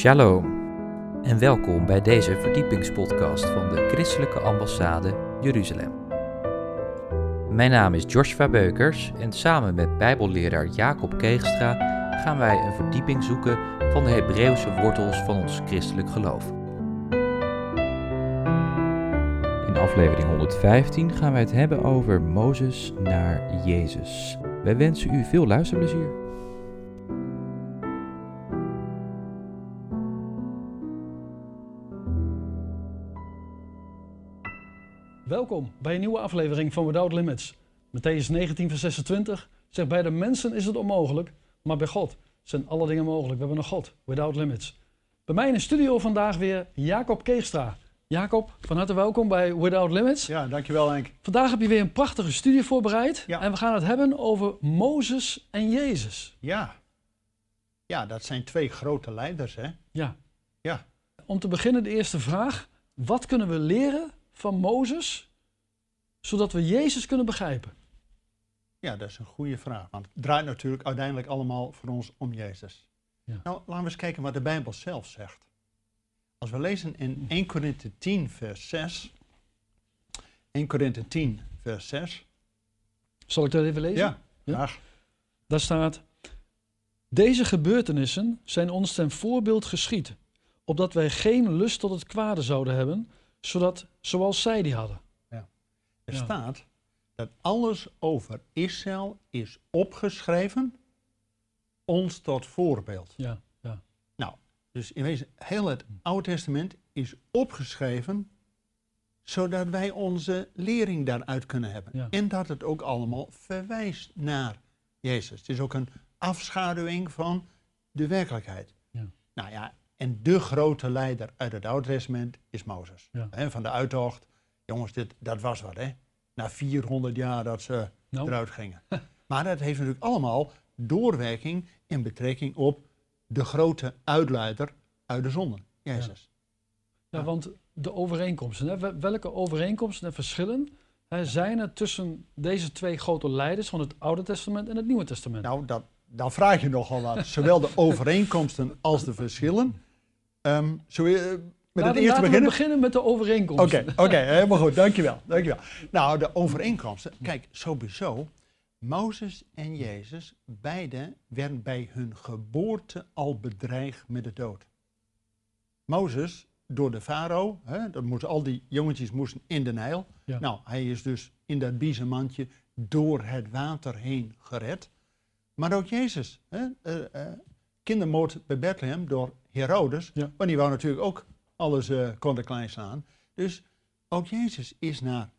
Shalom en welkom bij deze verdiepingspodcast van de Christelijke Ambassade Jeruzalem. Mijn naam is Joshua Beukers en samen met Bijbelleraar Jacob Keegstra gaan wij een verdieping zoeken van de Hebreeuwse wortels van ons christelijk geloof. In aflevering 115 gaan wij het hebben over Mozes naar Jezus. Wij wensen u veel luisterplezier. Welkom bij een nieuwe aflevering van Without Limits. Matthäus 19, vers 26 zegt: Bij de mensen is het onmogelijk, maar bij God zijn alle dingen mogelijk. We hebben een God, Without Limits. Bij mij in de studio vandaag weer Jacob Keegstra. Jacob, van harte welkom bij Without Limits. Ja, dankjewel Henk. Vandaag heb je weer een prachtige studie voorbereid. Ja. En we gaan het hebben over Mozes en Jezus. Ja. Ja, dat zijn twee grote leiders, hè? Ja. Ja. Om te beginnen de eerste vraag. Wat kunnen we leren van Mozes, zodat we Jezus kunnen begrijpen? Ja, dat is een goede vraag. Want het draait natuurlijk uiteindelijk allemaal voor ons om Jezus. Ja. Nou, laten we eens kijken wat de Bijbel zelf zegt. Als we lezen in 1 Korinthe 10, vers 6. 1 Korinthe 10, vers 6. Zal ik dat even lezen? Ja, Ja. graag. Daar staat: Deze gebeurtenissen zijn ons ten voorbeeld geschied, opdat wij geen lust tot het kwade zouden hebben, zodat, zoals zij die hadden. Er Ja. staat dat alles over Israël is opgeschreven, ons tot voorbeeld. Ja, ja, Nou, dus in wezen, heel het Oude Testament is opgeschreven zodat wij onze lering daaruit kunnen hebben. Ja. En dat het ook allemaal verwijst naar Jezus. Het is ook een afschaduwing van de werkelijkheid. Ja. Nou ja, en de grote leider uit het Oude Testament is Mozes. Ja. Van de uittocht. Jongens, dit, dat was wat, hè? Na 400 jaar dat ze Nou. eruit gingen. maar dat heeft natuurlijk allemaal doorwerking in betrekking op de grote uitleider uit de zonde, Jezus. ja, want de overeenkomsten, hè, wel- welke overeenkomsten en verschillen hè, zijn er tussen deze twee grote leiders van het Oude Testament en het Nieuwe Testament? Nou, dat, dan vraag je nogal wat. Zowel de overeenkomsten als de verschillen. Eh, met laten, het eerste laten we beginnen? beginnen met de Oké, overeenkomsten. oké, helemaal goed. Dankjewel, dankjewel. Nou, de overeenkomsten. Kijk, sowieso. Mozes en Jezus, beide werden bij hun geboorte al bedreigd met de dood. Mozes, door de farao, hè, dat moesten, al die jongetjes moesten in de Nijl. Ja. Nou, hij is dus in dat biezenmandje door het water heen gered. Maar ook Jezus, hè, eh, eh, kindermoord bij Bethlehem door Herodes, Ja. want die wou natuurlijk ook alles eh konten klein slaan. Dus ook Jezus is naar,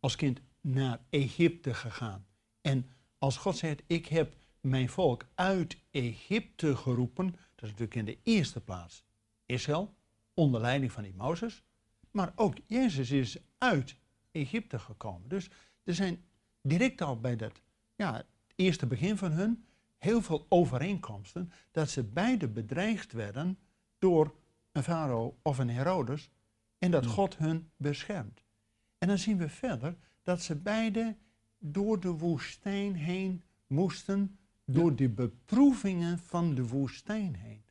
als kind naar Egypte gegaan. En als God zegt, ik heb mijn volk uit Egypte geroepen, dat is natuurlijk in de eerste plaats Israël, onder leiding van die Mozes. Maar ook Jezus is uit Egypte gekomen. Dus er zijn direct al bij dat ja, het eerste begin van hun heel veel overeenkomsten dat ze beide bedreigd werden door een farao of een Herodes en dat Ja. God hun beschermt. En dan zien we verder dat ze beide door de woestijn heen moesten, door de beproevingen van de woestijn heen.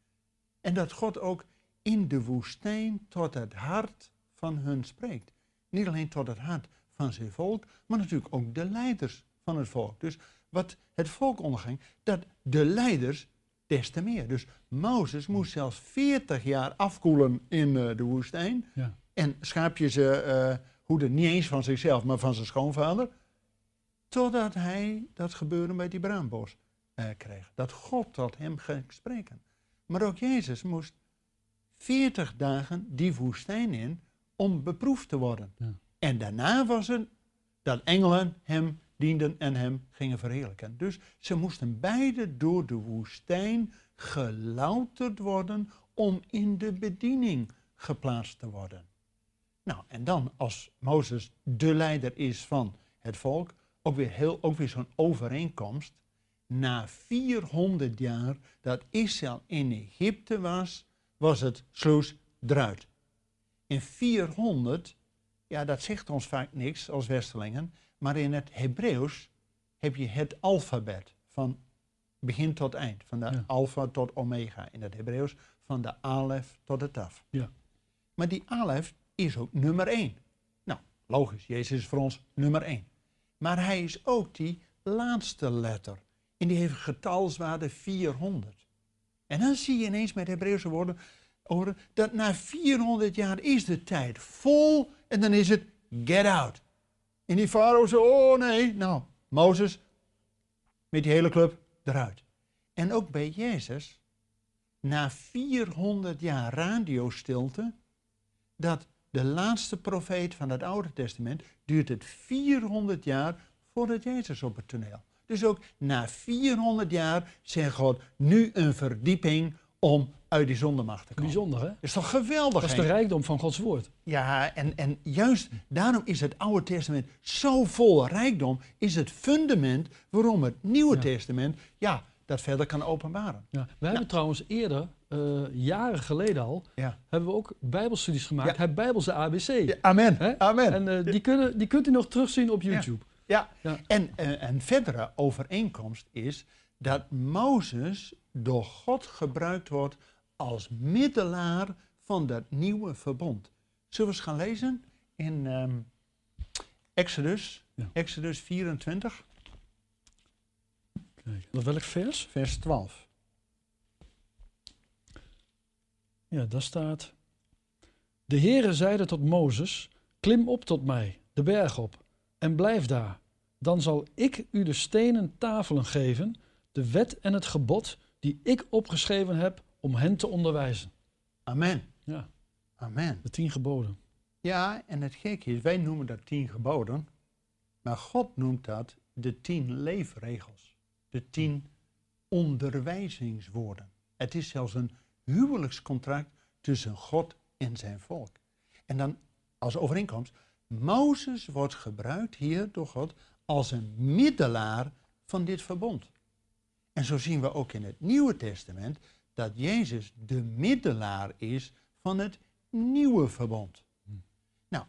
En dat God ook in de woestijn tot het hart van hun spreekt. Niet alleen tot het hart van zijn volk, maar natuurlijk ook de leiders van het volk. Dus wat het volk onderging, dat de leiders des te meer. Dus Mozes moest zelfs 40 jaar afkoelen in eh, de woestijn. Ja. En schaapjes uh, hoeden niet eens van zichzelf, maar van zijn schoonvader. Totdat hij dat gebeuren bij die braamboos eh, kreeg. Dat God tot hem ging spreken. Maar ook Jezus moest 40 dagen die woestijn in om beproefd te worden. Ja. En daarna was het dat engelen hem dienden en hem gingen verheerlijken. Dus ze moesten beide door de woestijn gelouterd worden om in de bediening geplaatst te worden. Nou, en dan als Mozes de leider is van het volk, ook weer, heel- ook weer zo'n overeenkomst. Na 400 jaar dat Israël in Egypte was, was het sluis eruit. In 400, ja, dat zegt ons vaak niks als Westerlingen, maar in het Hebreeuws heb je het alfabet van begin tot eind, van de Ja. alfa tot omega in het Hebreeuws, van de alef tot de taf. Ja. Maar die alef is ook nummer één. Nou, logisch, Jezus is voor ons nummer één. Maar hij is ook die laatste letter. En die heeft getalswaarde 400. En dan zie je ineens met Hebreeuwse woorden dat na 400 jaar is de tijd vol en dan is het get out. En die farao zo, oh nee, nou, Mozes met die hele club eruit. En ook bij Jezus, na 400 jaar radiostilte, dat de laatste profeet van het Oude Testament, duurt het 400 jaar voordat Jezus op het toneel. Dus ook na 400 jaar zegt God, nu een verdieping om uit die zondemacht te komen. Bijzonder, hè? Dat is toch geweldig? Dat is de rijkdom van Gods woord. Ja, en, en juist daarom is het Oude Testament zo vol rijkdom, is het fundament waarom het Nieuwe Ja. Testament, ja, dat verder kan openbaren. Ja. We hebben trouwens eerder, eh, jaren geleden al, Ja. hebben we ook bijbelstudies gemaakt. Ja. Het Bijbelse ABC. amen, Hè? amen. En eh, die, kunnen, die kunt u nog terugzien op YouTube. Ja, Ja. en eh, een verdere overeenkomst is dat Mozes door God gebruikt wordt als middelaar van dat nieuwe verbond. Zullen we eens gaan lezen in ehm, Exodus, Ja. Exodus 24, Kijk, dat welk vers? vers 12. Ja, daar staat. De Heere zeide tot Mozes: Klim op tot mij, de berg op, en blijf daar. Dan zal ik u de stenen tafelen geven, de wet en het gebod die ik opgeschreven heb om hen te onderwijzen. Amen, Ja, amen. de tien geboden. Ja, en het gekke is, wij noemen dat tien geboden, maar God noemt dat de tien leefregels, de tien onderwijzingswoorden. Het is zelfs een huwelijkscontract tussen God en zijn volk. En dan als overeenkomst, Mozes wordt gebruikt hier door God als een middelaar van dit verbond. En zo zien we ook in het Nieuwe Testament dat Jezus de middelaar is van het nieuwe verbond. Nou,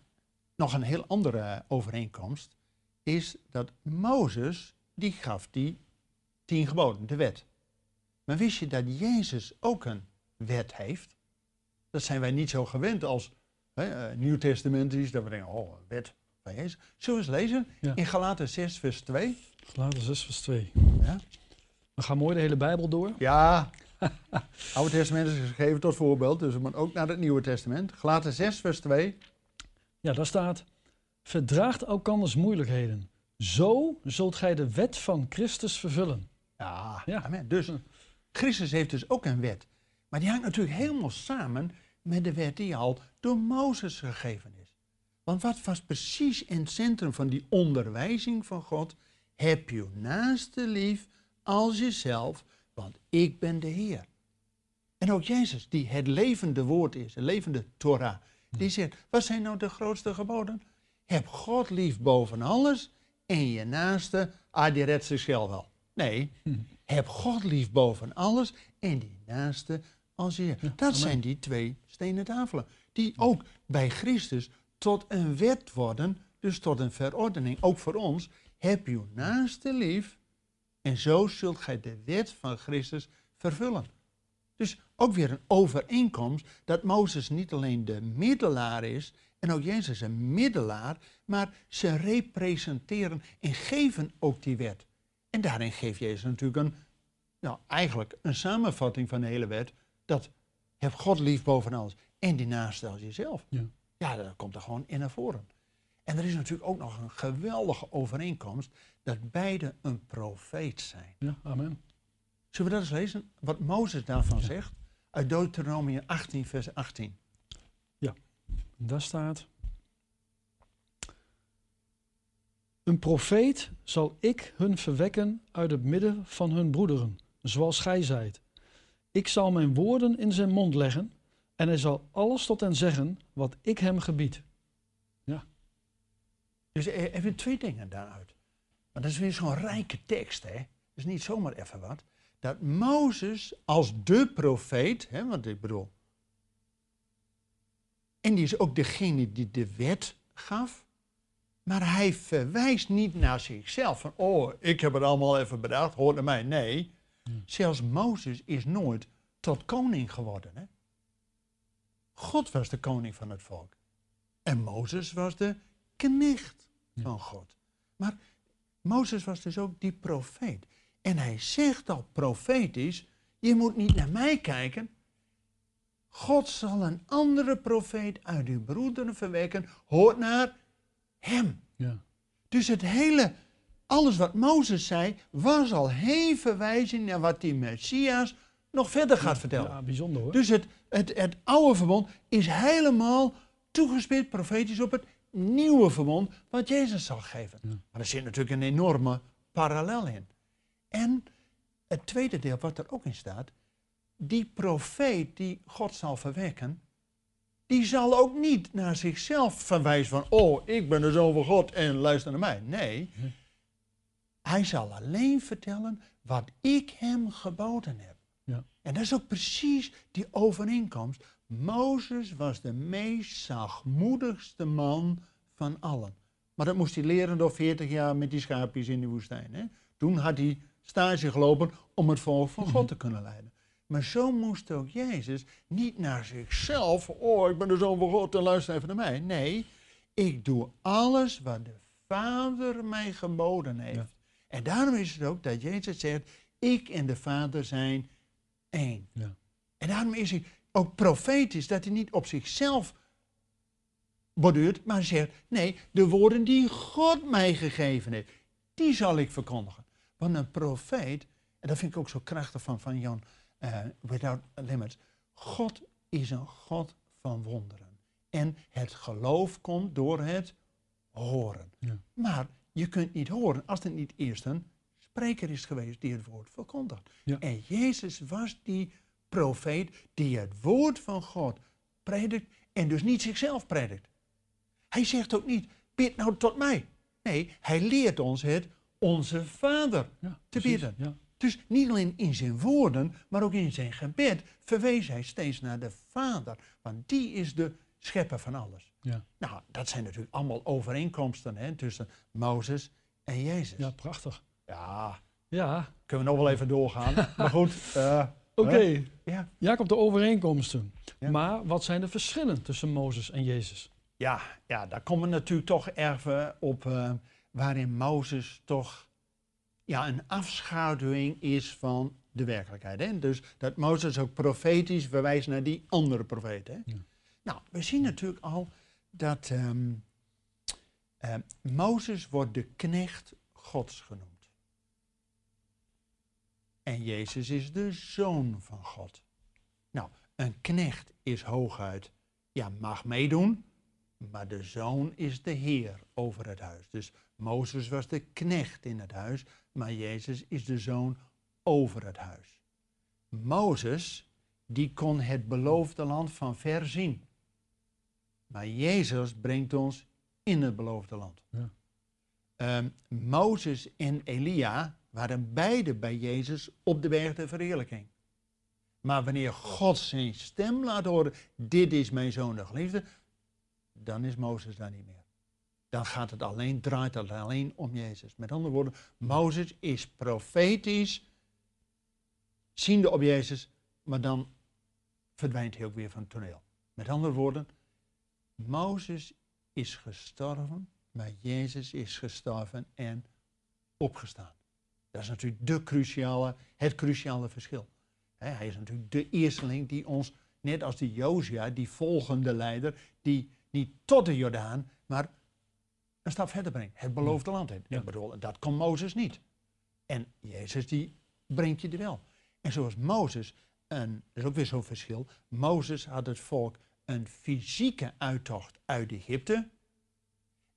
nog een heel andere overeenkomst is dat Mozes, die gaf die tien geboden, de wet. Maar wist je dat Jezus ook een wet heeft? Dat zijn wij niet zo gewend als hè, uh, Nieuwtestamentisch, dat we denken, oh, een wet van Jezus. Zullen we eens lezen Ja. in Galaten 6, vers 2? Gelaten 6, vers 2. Ja. We gaan mooi de hele Bijbel door. Ja, Oude Testament is gegeven tot voorbeeld, dus we moeten ook naar het Nieuwe Testament. Galaten 6, vers 2. Ja, daar staat: Verdraagt elkanders moeilijkheden. Zo zult gij de wet van Christus vervullen. Ja, Ja. amen. Dus Christus heeft dus ook een wet. Maar die hangt natuurlijk helemaal samen met de wet die al door Mozes gegeven is. Want wat was precies in het centrum van die onderwijzing van God? Heb je naaste lief als jezelf, want ik ben de Heer. En ook Jezus, die het levende woord is, het levende Torah, die zegt, wat zijn nou de grootste geboden? Heb God lief boven alles en je naaste, ah, die redt zichzelf wel. Nee, heb God lief boven alles en die naaste als je. Dat zijn die twee stenen tafelen, die ook bij Christus tot een wet worden, dus tot een verordening. Ook voor ons, heb je naaste lief en zo zult gij de wet van Christus vervullen. Dus ook weer een overeenkomst dat Mozes niet alleen de middelaar is en ook Jezus een middelaar, maar ze representeren en geven ook die wet. En daarin geeft Jezus natuurlijk een, nou, eigenlijk een samenvatting van de hele wet, dat heb God lief boven alles en die naaste als jezelf. Ja. Ja, dat komt er gewoon in naar voren. En er is natuurlijk ook nog een geweldige overeenkomst dat beide een profeet zijn. Ja, amen. Zullen we dat eens lezen? Wat Mozes daarvan zegt? Uit Deuteronomium 18, vers 18. Daar staat. Een profeet zal ik hun verwekken uit het midden van hun broederen, zoals gij zijt. Ik zal mijn woorden in zijn mond leggen en hij zal alles tot hen zeggen wat ik hem gebied. Dus e- even twee dingen daaruit. Maar dat is weer zo'n rijke tekst, hè? Dat is niet zomaar even wat. Dat Mozes als de profeet, hè, want ik bedoel. En die is ook degene die de wet gaf. Maar hij verwijst niet naar zichzelf. Van, oh, ik heb het allemaal even bedacht, hoort naar mij. Nee, zelfs Mozes is nooit tot koning geworden. Hè? God was de koning van het volk. En Mozes was de knecht van God. Maar Mozes was dus ook die profeet. En hij zegt al profetisch, je moet niet naar mij kijken. God zal een andere profeet uit uw broederen verwekken. Hoort naar hem. Ja. Dus het hele, alles wat Mozes zei, was al heen verwijzing naar wat die Messias nog verder gaat vertellen. Ja, bijzonder hoor. Dus het, het, het oude verbond is helemaal toegespitst profetisch op het nieuwe verbond wat Jezus zal geven. Maar er zit natuurlijk een enorme parallel in. En het tweede deel wat er ook in staat, die profeet die God zal verwekken, die zal ook niet naar zichzelf verwijzen van, oh, ik ben de zoon van God en luister naar mij. Nee, hij zal alleen vertellen wat ik hem geboden heb. Ja. En dat is ook precies die overeenkomst. Mozes was de meest zachtmoedigste man van allen. Maar dat moest hij leren door 40 jaar met die schaapjes in de woestijn. Hè? Toen had hij stage gelopen om het volk van God te kunnen leiden. Maar zo moest ook Jezus niet naar zichzelf, oh ik ben de zoon van God en luister even naar mij. Nee, ik doe alles wat de Vader mij geboden heeft. Ja. En daarom is het ook dat Jezus zegt, ik en de Vader zijn één. Ja. En daarom is hij ook profetisch dat hij niet op zichzelf borduurt, maar zegt, nee, de woorden die God mij gegeven heeft, die zal ik verkondigen. Want een profeet, en dat vind ik ook zo krachtig van, van Jan eh, Without Limits, God is een God van wonderen. En het geloof komt door het horen. Ja. Maar je kunt niet horen als er niet eerst een spreker is geweest die het woord verkondigt. Ja. En Jezus was die profeet die het woord van God predikt en dus niet zichzelf predikt. Hij zegt ook niet, bid nou tot mij. Nee, hij leert ons het onze Vader Ja, te bidden. Ja. Dus niet alleen in zijn woorden, maar ook in zijn gebed verwees hij steeds naar de Vader. Want die is de schepper van alles. Ja. Nou, dat zijn natuurlijk allemaal overeenkomsten hè, tussen Mozes en Jezus. ja, prachtig. Ja, Ja, kunnen we nog wel even doorgaan. maar goed. eh, oké. Ja. Jacob, de overeenkomsten. Ja. Maar wat zijn de verschillen tussen Mozes en Jezus? Ja, ja, daar komen we natuurlijk toch even op eh, waarin Mozes toch ja, een afschaduwing is van de werkelijkheid. Hè? Dus dat Mozes ook profetisch verwijst naar die andere profeten. Hè? Ja. Nou, we zien natuurlijk al dat ehm, eh, Mozes wordt de knecht Gods genoemd. En Jezus is de zoon van God. Nou, een knecht is hooguit, ja, mag meedoen, maar de zoon is de heer over het huis. Dus Mozes was de knecht in het huis, maar Jezus is de zoon over het huis. Mozes, die kon het beloofde land van ver zien. Maar Jezus brengt ons in het beloofde land. Ja. Ehm, Mozes en Elia waren beide bij Jezus op de berg der verheerlijking. Maar wanneer God zijn stem laat horen, dit is mijn zoon de geliefde, dan is Mozes daar niet meer. Dan gaat het alleen, draait het alleen om Jezus. Met andere woorden, Mozes is profetisch, ziende op Jezus, maar dan verdwijnt hij ook weer van het toneel. Met andere woorden, Mozes is gestorven, maar Jezus is gestorven en opgestaan. Dat is natuurlijk de cruciale, het cruciale verschil. Hij is natuurlijk de eersteling die ons, net als de Josia, die volgende leider, die niet tot de Jordaan, maar een stap verder brengt. Het beloofde land in. Ja. Ik bedoel, dat kon Mozes niet. En Jezus die brengt je er wel. En zoals Mozes, een, dat is ook weer zo'n verschil. Mozes had het volk een fysieke uittocht uit Egypte.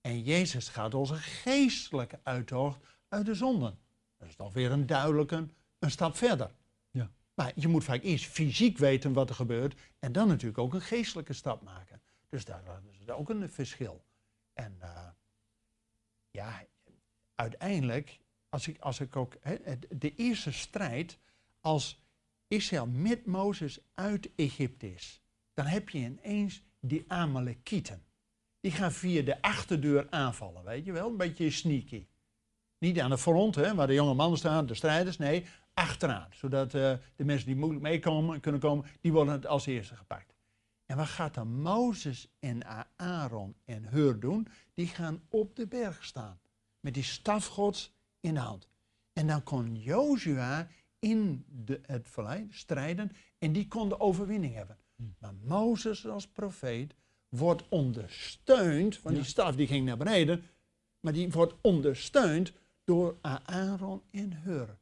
En Jezus gaat ons een geestelijke uittocht uit de zonden. Dat is dan weer een duidelijke een stap verder. Ja. Maar je moet vaak eerst fysiek weten wat er gebeurt en dan natuurlijk ook een geestelijke stap maken. Dus daar is ook een verschil. En eh, ja, uiteindelijk, als ik, als ik ook, de eerste strijd, als Israël met Mozes uit Egypte is, dan heb je ineens die Amalekieten. Die gaan via de achterdeur aanvallen, weet je wel, een beetje sneaky. Niet aan de front, hè, waar de jonge mannen staan, de strijders, nee, achteraan. Zodat eh, de mensen die moeilijk meekomen kunnen komen, die worden het als eerste gepakt. En wat gaat dan Mozes en Aaron en Hur doen? Die gaan op de berg staan. Met die staf gods in de hand. En dan kon Jozua in de, het vallei strijden en die kon de overwinning hebben. Maar Mozes als profeet wordt ondersteund, want die staf die ging naar beneden, maar die wordt ondersteund door Aaron en Hur.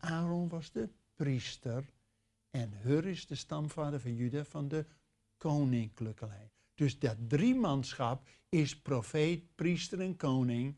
Aaron was de priester en Hur is de stamvader van Juda van de koninklijke lijn. Dus dat driemanschap is profeet, priester en koning.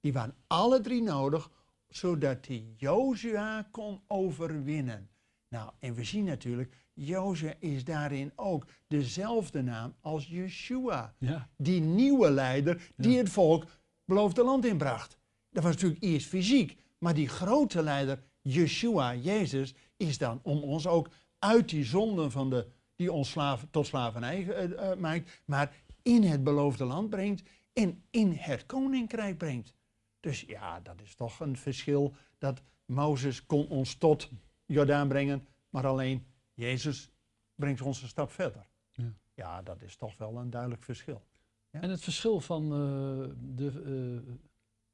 Die waren alle drie nodig, zodat hij Jozua kon overwinnen. Nou, en we zien natuurlijk, Jozua is daarin ook dezelfde naam als Yeshua. Ja. Die nieuwe leider die het volk beloofde land inbracht. Dat was natuurlijk eerst fysiek, maar die grote leider, Yeshua, Jezus, is dan om ons ook uit die zonden van de, die ons slaven, tot slavernij uh, uh, maakt, maar in het beloofde land brengt en in het koninkrijk brengt. Dus ja, dat is toch een verschil dat Mozes kon ons tot Jordaan brengen, maar alleen Jezus brengt ons een stap verder. Ja, ja dat is toch wel een duidelijk verschil. Ja? En het verschil van uh, de,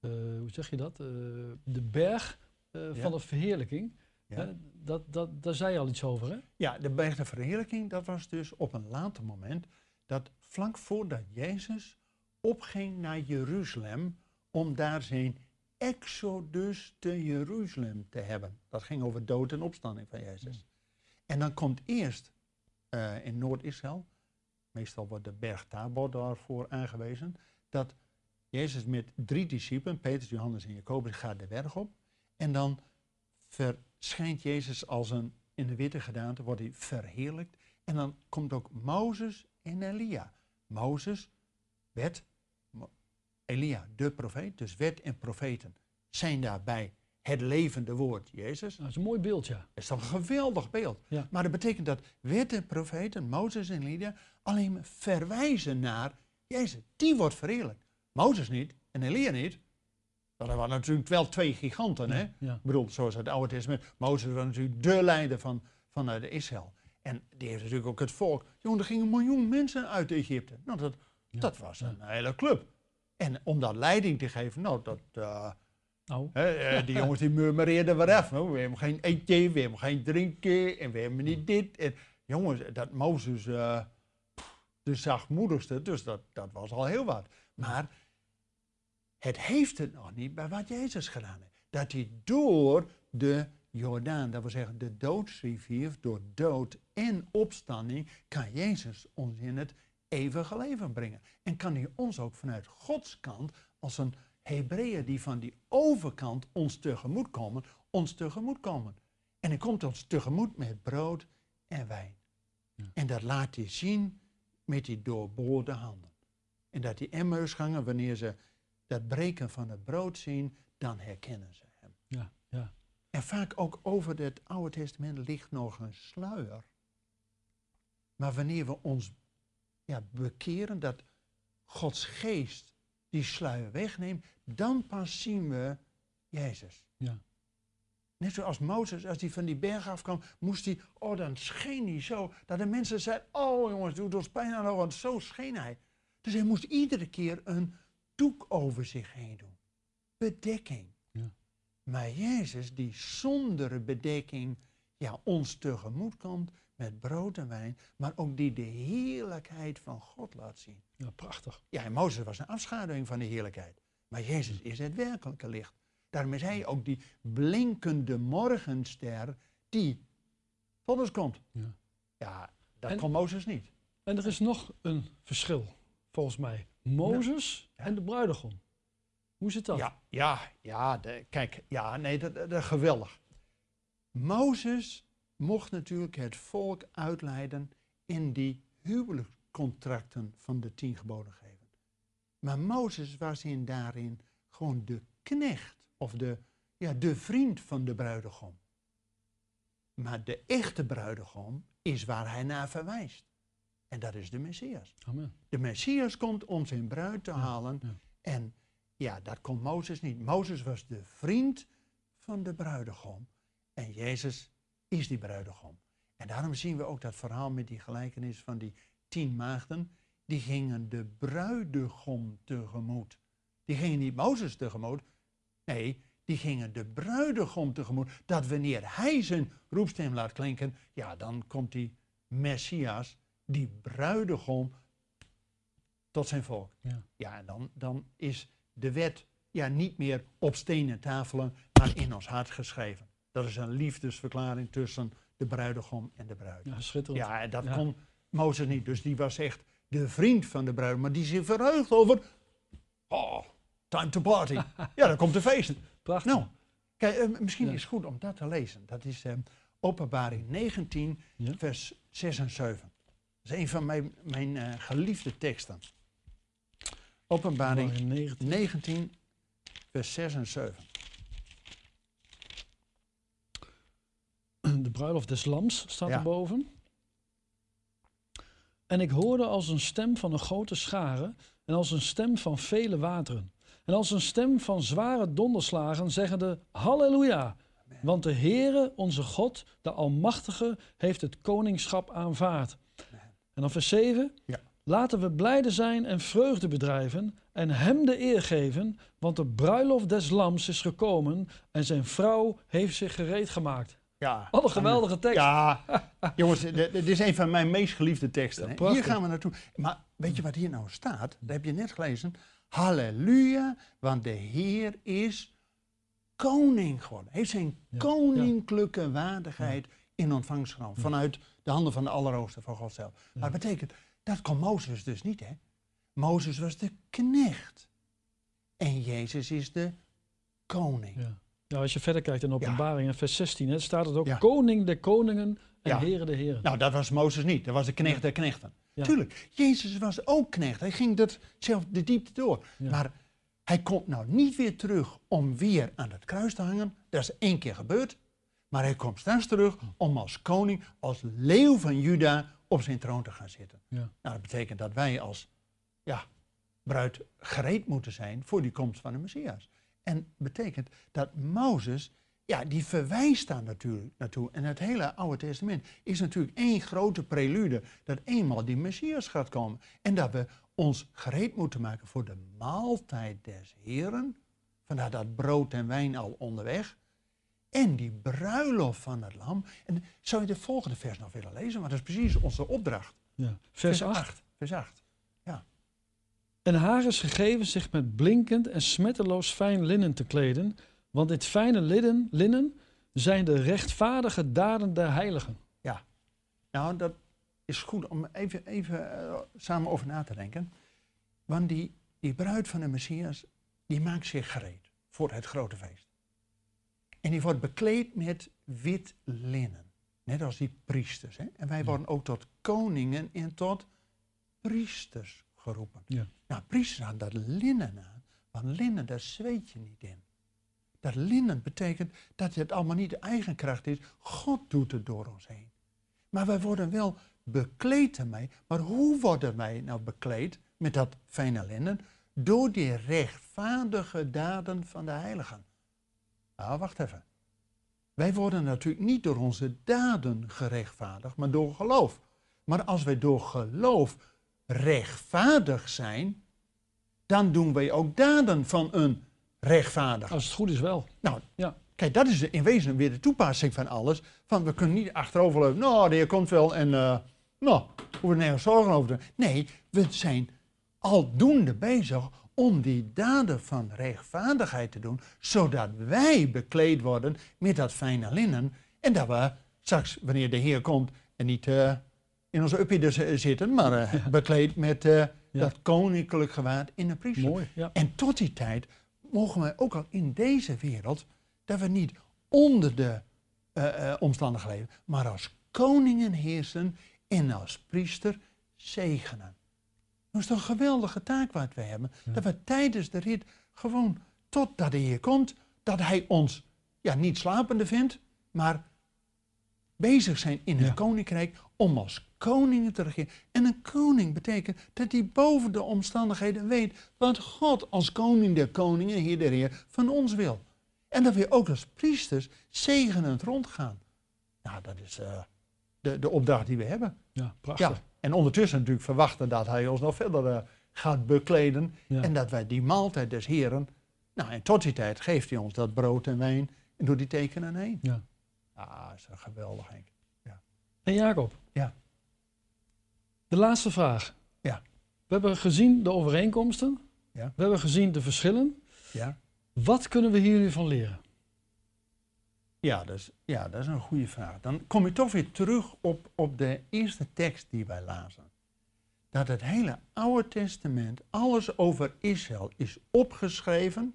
uh, uh, hoe zeg je dat, de berg ja. van de verheerlijking, hè, dat, dat, daar zei je al iets over hè? Ja, de berg der verheerlijking, dat was dus op een later moment, dat vlak voordat Jezus opging naar Jeruzalem, om daar zijn exodus te Jeruzalem te hebben. Dat ging over dood en opstanding van Jezus. En dan komt eerst uh, in Noord-Israël, meestal wordt de berg Tabor daarvoor aangewezen, dat Jezus met drie discipelen, Petrus, Johannes en Jacobus, gaat de berg op. En dan verschijnt Jezus als een, in de witte gedaante, wordt hij verheerlijkt. En dan komt ook Mozes en Elia. Mozes werd Elia, de profeet, dus wet en profeten zijn daarbij het levende woord Jezus. Dat is een mooi beeld, ja. Dat is toch een geweldig beeld. Ja. Maar dat betekent dat en profeten, Mozes en Elia, alleen maar verwijzen naar Jezus. Die wordt verheerlijkt. Mozes niet en Elia niet. Dat waren natuurlijk wel twee giganten, hè? Ja. Ik bedoel, zoals het Oude Testament. Mozes was natuurlijk de leider van, van uh, de Israël. En die heeft natuurlijk ook het volk. Jongen, er gingen een miljoen mensen uit Egypte. Nou, dat, dat was een hele club. En om dat leiding te geven, nou, dat... uh, Nou, eh, die jongens die murmureerden weer af. We hebben geen eten, we hebben geen drinken en we hebben niet dit. En, jongens, dat Mozes uh, de zachtmoedigste, dus dat, dat was al heel wat. Maar het heeft het nog niet bij wat Jezus gedaan heeft. Dat hij door de Jordaan, dat wil zeggen de doodsrivier, door dood en opstanding, kan Jezus ons in het eeuwige leven brengen. En kan hij ons ook vanuit Gods kant, als een Hebreeën die van die overkant ons tegemoet komen, ons tegemoet komen. En hij komt ons tegemoet met brood en wijn. Ja. En dat laat hij zien met die doorboorde handen. En dat die emmersgangen, wanneer ze dat breken van het brood zien, dan herkennen ze hem. ja, ja. En vaak ook over het Oude Testament ligt nog een sluier. Maar wanneer we ons ja, bekeren, dat Gods geest die sluier wegneemt, dan pas zien we Jezus. Ja. Net zoals Mozes, als hij van die berg afkwam, moest hij, oh dan scheen hij zo, dat de mensen zeiden, oh jongens, doet ons pijn aan de ogen, zo scheen hij. Dus hij moest iedere keer een doek over zich heen doen. Bedekking. Ja. Maar Jezus, die zonder bedekking ja, ons tegemoet komt met brood en wijn, maar ook die de heerlijkheid van God laat zien. Ja prachtig. Ja, en Mozes was een afschaduwing van de heerlijkheid. Maar Jezus is het werkelijke licht. Daarom is hij ook die blinkende morgenster die tot ons komt. Ja. Ja, dat En- kon Mozes niet. En er is nog een verschil, volgens mij. Mozes Ja. en de bruidegom. Hoe zit dat? Ja, ja, ja de, kijk, ja, nee, dat, dat, dat geweldig. Mozes mocht natuurlijk het volk uitleiden in die huwelijkscontracten van de tien geboden geven. Maar Mozes was in daarin gewoon de knecht of de, ja, de vriend van de bruidegom. Maar de echte bruidegom is waar hij naar verwijst. En dat is de Messias. Amen. De Messias komt om zijn bruid te halen. ja. En ja, dat kon Mozes niet. Mozes was de vriend van de bruidegom. En Jezus is die bruidegom. En daarom zien we ook dat verhaal met die gelijkenis van die tien maagden. Die gingen de bruidegom tegemoet. Die gingen niet Mozes tegemoet. Nee, die gingen de bruidegom tegemoet. Dat wanneer hij zijn roepstem laat klinken, ja, dan komt die Messias, die bruidegom, tot zijn volk. Ja. Ja, en dan, dan is de wet ja, niet meer op stenen tafelen, maar in ons hart geschreven. Dat is een liefdesverklaring tussen de bruidegom en de bruid. Ja, schitterend. Ja, dat Ja. kon Mozes niet. Dus die was echt de vriend van de bruid. Maar die zich verheugt over... Oh, time to party. ja, dan komt de feest. Prachtig. Nou, kijk, eh, misschien Ja. is het goed om dat te lezen. Dat is eh, openbaring 19, Ja. vers 6 en 7. Dat is een van mijn, mijn eh, geliefde teksten. Openbaring Maar in 19. 19, vers 6 en 7. De bruiloft des lams staat Ja. erboven. En ik hoorde als een stem van een grote schare en als een stem van vele wateren. En als een stem van zware donderslagen zeggende Halleluja. Want de Heere, onze God, de Almachtige, heeft het koningschap aanvaard. En dan vers 7. Ja. Laten we blijde zijn en vreugde bedrijven en hem de eer geven, want de bruiloft des lams is gekomen en zijn vrouw heeft zich gereed gemaakt. Ja, Wat een geweldige tekst. Ja, jongens, dit is een van mijn meest geliefde teksten. Ja, hier gaan we naartoe. Maar weet je wat hier nou staat? Dat heb je net gelezen. Halleluja, want de Heer is koning geworden. Heeft zijn Ja, koninklijke waardigheid in ontvangst genomen. Vanuit de handen van de Allerhoogste van God zelf. Maar dat betekent, dat kon Mozes dus niet, hè? Mozes was de knecht. En Jezus is de koning. Ja. Ja, als je verder kijkt in openbaring, in vers 16, hè, staat het ook koning der koningen en heren der heren. Nou, dat was Mozes niet. Dat was de knecht der knechten. Tuurlijk, Jezus was ook knecht. Hij ging dat zelf de diepte door. Maar hij komt nou niet weer terug om weer aan het kruis te hangen. Dat is één keer gebeurd. Maar hij komt straks terug om als koning, als leeuw van Juda, op zijn troon te gaan zitten. Ja. Nou, dat betekent dat wij als ja, bruid gereed moeten zijn voor die komst van de Messias. En betekent dat Mozes, ja, die verwijst daar natuurlijk naartoe. En het hele Oude Testament is natuurlijk één grote prelude dat eenmaal die Messias gaat komen. En dat we ons gereed moeten maken voor de maaltijd des Heren. Vandaar dat brood en wijn al onderweg. En die bruiloft van het lam. En zou je de volgende vers nog willen lezen? Want dat is precies onze opdracht. Ja. Vers 8. Vers 8. Ja. En haar is gegeven zich met blinkend en smetteloos fijn linnen te kleden, want dit fijne linnen, linnen zijn de rechtvaardige daden der heiligen. Nou, dat is goed om even, even eh, samen over na te denken. Want die, die bruid van de Messias, die maakt zich gereed voor het grote feest. En die wordt bekleed met wit linnen. Net als die priesters. Hè? En wij worden ook tot koningen en tot priesters geroepen. Ja. Nou, priesters hadden dat linnen aan. Want linnen, daar zweet je niet in. Dat linnen betekent dat het allemaal niet de eigen kracht is. God doet het door ons heen. Maar wij worden wel bekleed ermee. Maar hoe worden wij nou bekleed met dat fijne linnen? Door die rechtvaardige daden van de heiligen. Nou, wacht even. Wij worden natuurlijk niet door onze daden gerechtvaardigd, maar door geloof. Maar als wij door geloof rechtvaardig zijn, dan doen wij ook daden van een rechtvaardig. Als het goed is wel. Nou, Ja. kijk, dat is in wezen weer de toepassing van alles. Van we kunnen niet achteroverleunen. Nou, de heer komt wel en eh nou, hoeven we nergens zorgen over te Nee, we zijn aldoende bezig om die daden van rechtvaardigheid te doen, zodat wij bekleed worden met dat fijne linnen. En dat we straks, wanneer de Heer komt, en niet eh, in onze uppie dus, eh, zitten, maar eh, bekleed met eh, dat koninklijk gewaad in de priester. Mooi. Ja. En tot die tijd mogen wij ook al in deze wereld, dat we niet onder de eh, omstandigheden leven, maar als koningen heersen en als priester zegenen. Dat is toch een geweldige taak wat we hebben. Dat we tijdens de rit gewoon totdat de Heer komt, dat Hij ons ja, niet slapende vindt, maar bezig zijn in het koninkrijk om als koningen te regeren. En een koning betekent dat hij boven de omstandigheden weet wat God als koning der koningen, Heer der Heer, van ons wil. En dat we ook als priesters zegenend rondgaan. Nou, dat is eh, de, de opdracht die we hebben. Ja, prachtig. Ja. En ondertussen natuurlijk verwachten dat hij ons nog verder eh, gaat bekleden. Ja. En dat wij die maaltijd des Heren, nou en tot die tijd geeft hij ons dat brood en wijn en doet die tekenen heen. Ja. Ah, is een geweldig, Henk. En Jacob. Ja. De laatste vraag. Ja. We hebben gezien de overeenkomsten. Ja. We hebben gezien de verschillen. Ja? Wat kunnen we hiervan leren? Ja, dat is, ja, dat is een goede vraag. Dan kom je toch weer terug op, op de eerste tekst die wij lazen. Dat het hele Oude Testament, alles over Israël, is opgeschreven,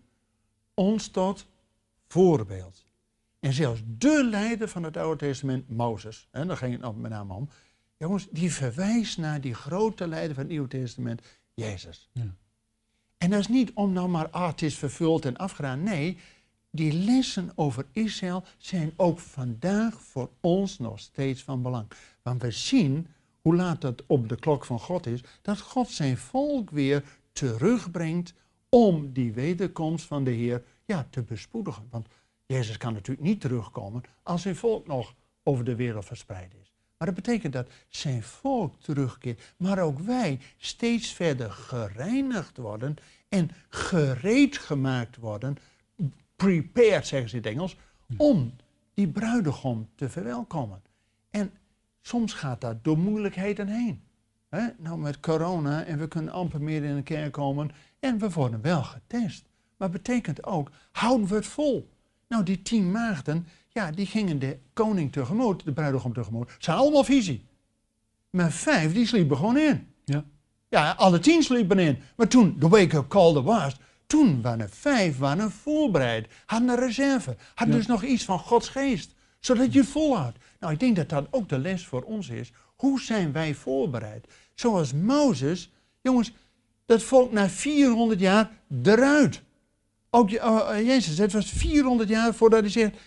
ons tot voorbeeld. En zelfs de leider van het Oude Testament, Mozes, en daar ging het met name om, jongens, die verwijst naar die grote leider van het Nieuwe Testament, Jezus. Ja. En dat is niet om nou maar, ah, het is vervuld en afgedaan. Nee, die lessen over Israël zijn ook vandaag voor ons nog steeds van belang. Want we zien, hoe laat het op de klok van God is, dat God zijn volk weer terugbrengt om die wederkomst van de Heer ja, te bespoedigen. Want Jezus kan natuurlijk niet terugkomen als zijn volk nog over de wereld verspreid is. Maar dat betekent dat zijn volk terugkeert, maar ook wij steeds verder gereinigd worden en gereed gemaakt worden, prepared zeggen ze in het Engels, om die bruidegom te verwelkomen. En soms gaat dat door moeilijkheden heen. Nou, met corona en we kunnen amper meer in de kerk komen en we worden wel getest. Maar betekent ook, houden we het vol? Nou, die tien maagden, ja, die gingen de koning tegemoet, de bruidegom tegemoet. Ze hadden allemaal visie. Maar vijf, die sliepen gewoon in. Ja. Ja, alle tien sliepen in. Maar toen de wake-up call er was, toen waren er vijf waren voorbereid. Hadden een reserve. Hadden Ja. dus nog iets van Gods geest. Zodat je het volhoudt. Nou, ik denk dat dat ook de les voor ons is. Hoe zijn wij voorbereid? Zoals Mozes, jongens, dat volk na 400 jaar eruit. Ook eh, eh, Jezus, het was 400 jaar voordat hij zegt,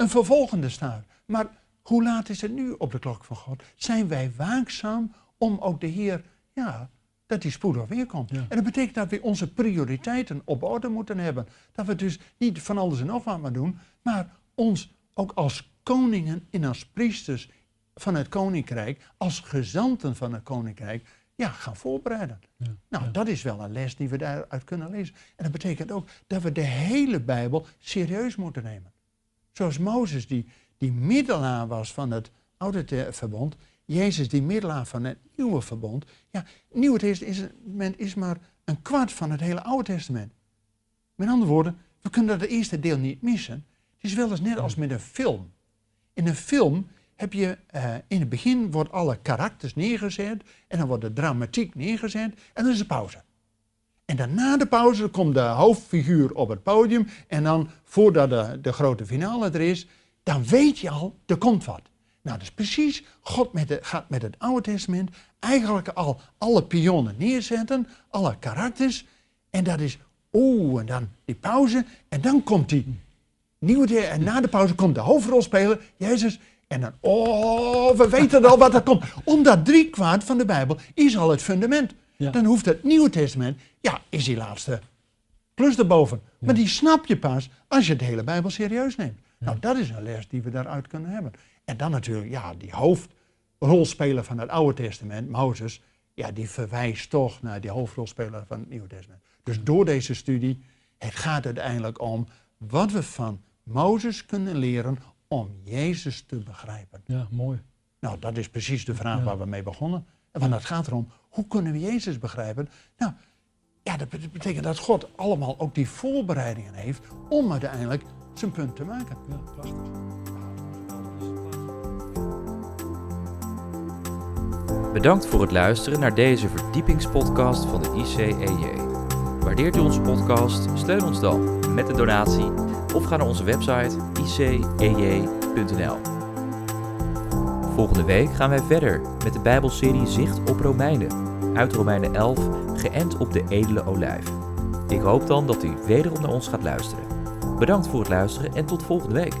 een vervolgende staat. Maar hoe laat is het nu op de klok van God? Zijn wij waakzaam om ook de Heer, ja, dat hij spoedig weer komt? Ja. En dat betekent dat we onze prioriteiten op orde moeten hebben. Dat we dus niet van alles en nog wat maar doen, maar ons ook als koningen en als priesters van het koninkrijk, als gezanten van het koninkrijk, ja, gaan voorbereiden. Ja. Nou, Ja. dat is wel een les die we daaruit kunnen lezen. En dat betekent ook dat we de hele Bijbel serieus moeten nemen. Zoals Mozes, die, die middelaar was van het Oude Verbond, Jezus, die middelaar van het Nieuwe Verbond. Ja, het Nieuwe Testament is maar een kwart van het hele Oude Testament. Met andere woorden, we kunnen dat eerste deel niet missen. Het is wel eens net als met een film. In een film heb je, eh, in het begin wordt alle karakters neergezet en dan wordt de dramatiek neergezet en dan is er pauze. En dan na de pauze komt de hoofdfiguur op het podium en dan voordat de, de grote finale er is, dan weet je al, er komt wat. Nou, dat is precies, God met de, gaat met het Oude Testament eigenlijk al alle pionnen neerzetten, alle karakters. En dat is, oeh, en dan die pauze en dan komt die nieuwe, en na de pauze komt de hoofdrolspeler, Jezus. En dan, oh, we weten al wat er komt. Omdat drie kwart van de Bijbel is al het fundament. Ja. Dan hoeft het Nieuwe Testament, ja, is die laatste plus erboven. Maar die snap je pas als je de hele Bijbel serieus neemt. Nou, dat is een les die we daaruit kunnen hebben. En dan natuurlijk, ja, die hoofdrolspeler van het Oude Testament, Mozes, ja, die verwijst toch naar die hoofdrolspeler van het Nieuwe Testament. Dus door deze studie, het gaat uiteindelijk om wat we van Mozes kunnen leren om Jezus te begrijpen. Ja, mooi. Nou, dat is precies de vraag Ja. waar we mee begonnen. En want het gaat erom, hoe kunnen we Jezus begrijpen? Nou, ja, dat bet- betekent dat God allemaal ook die voorbereidingen heeft om uiteindelijk zijn punt te maken. Ja, prachtig. Bedankt voor het luisteren naar deze verdiepingspodcast van de ICEJ. Waardeert u onze podcast? Steun ons dan met een donatie of ga naar onze website icej.nl. Volgende week gaan wij verder met de Bijbelserie Zicht op Romeinen. Uit Romeinen 11, geënt op de edele olijf. Ik hoop dan dat u wederom naar ons gaat luisteren. Bedankt voor het luisteren en tot volgende week.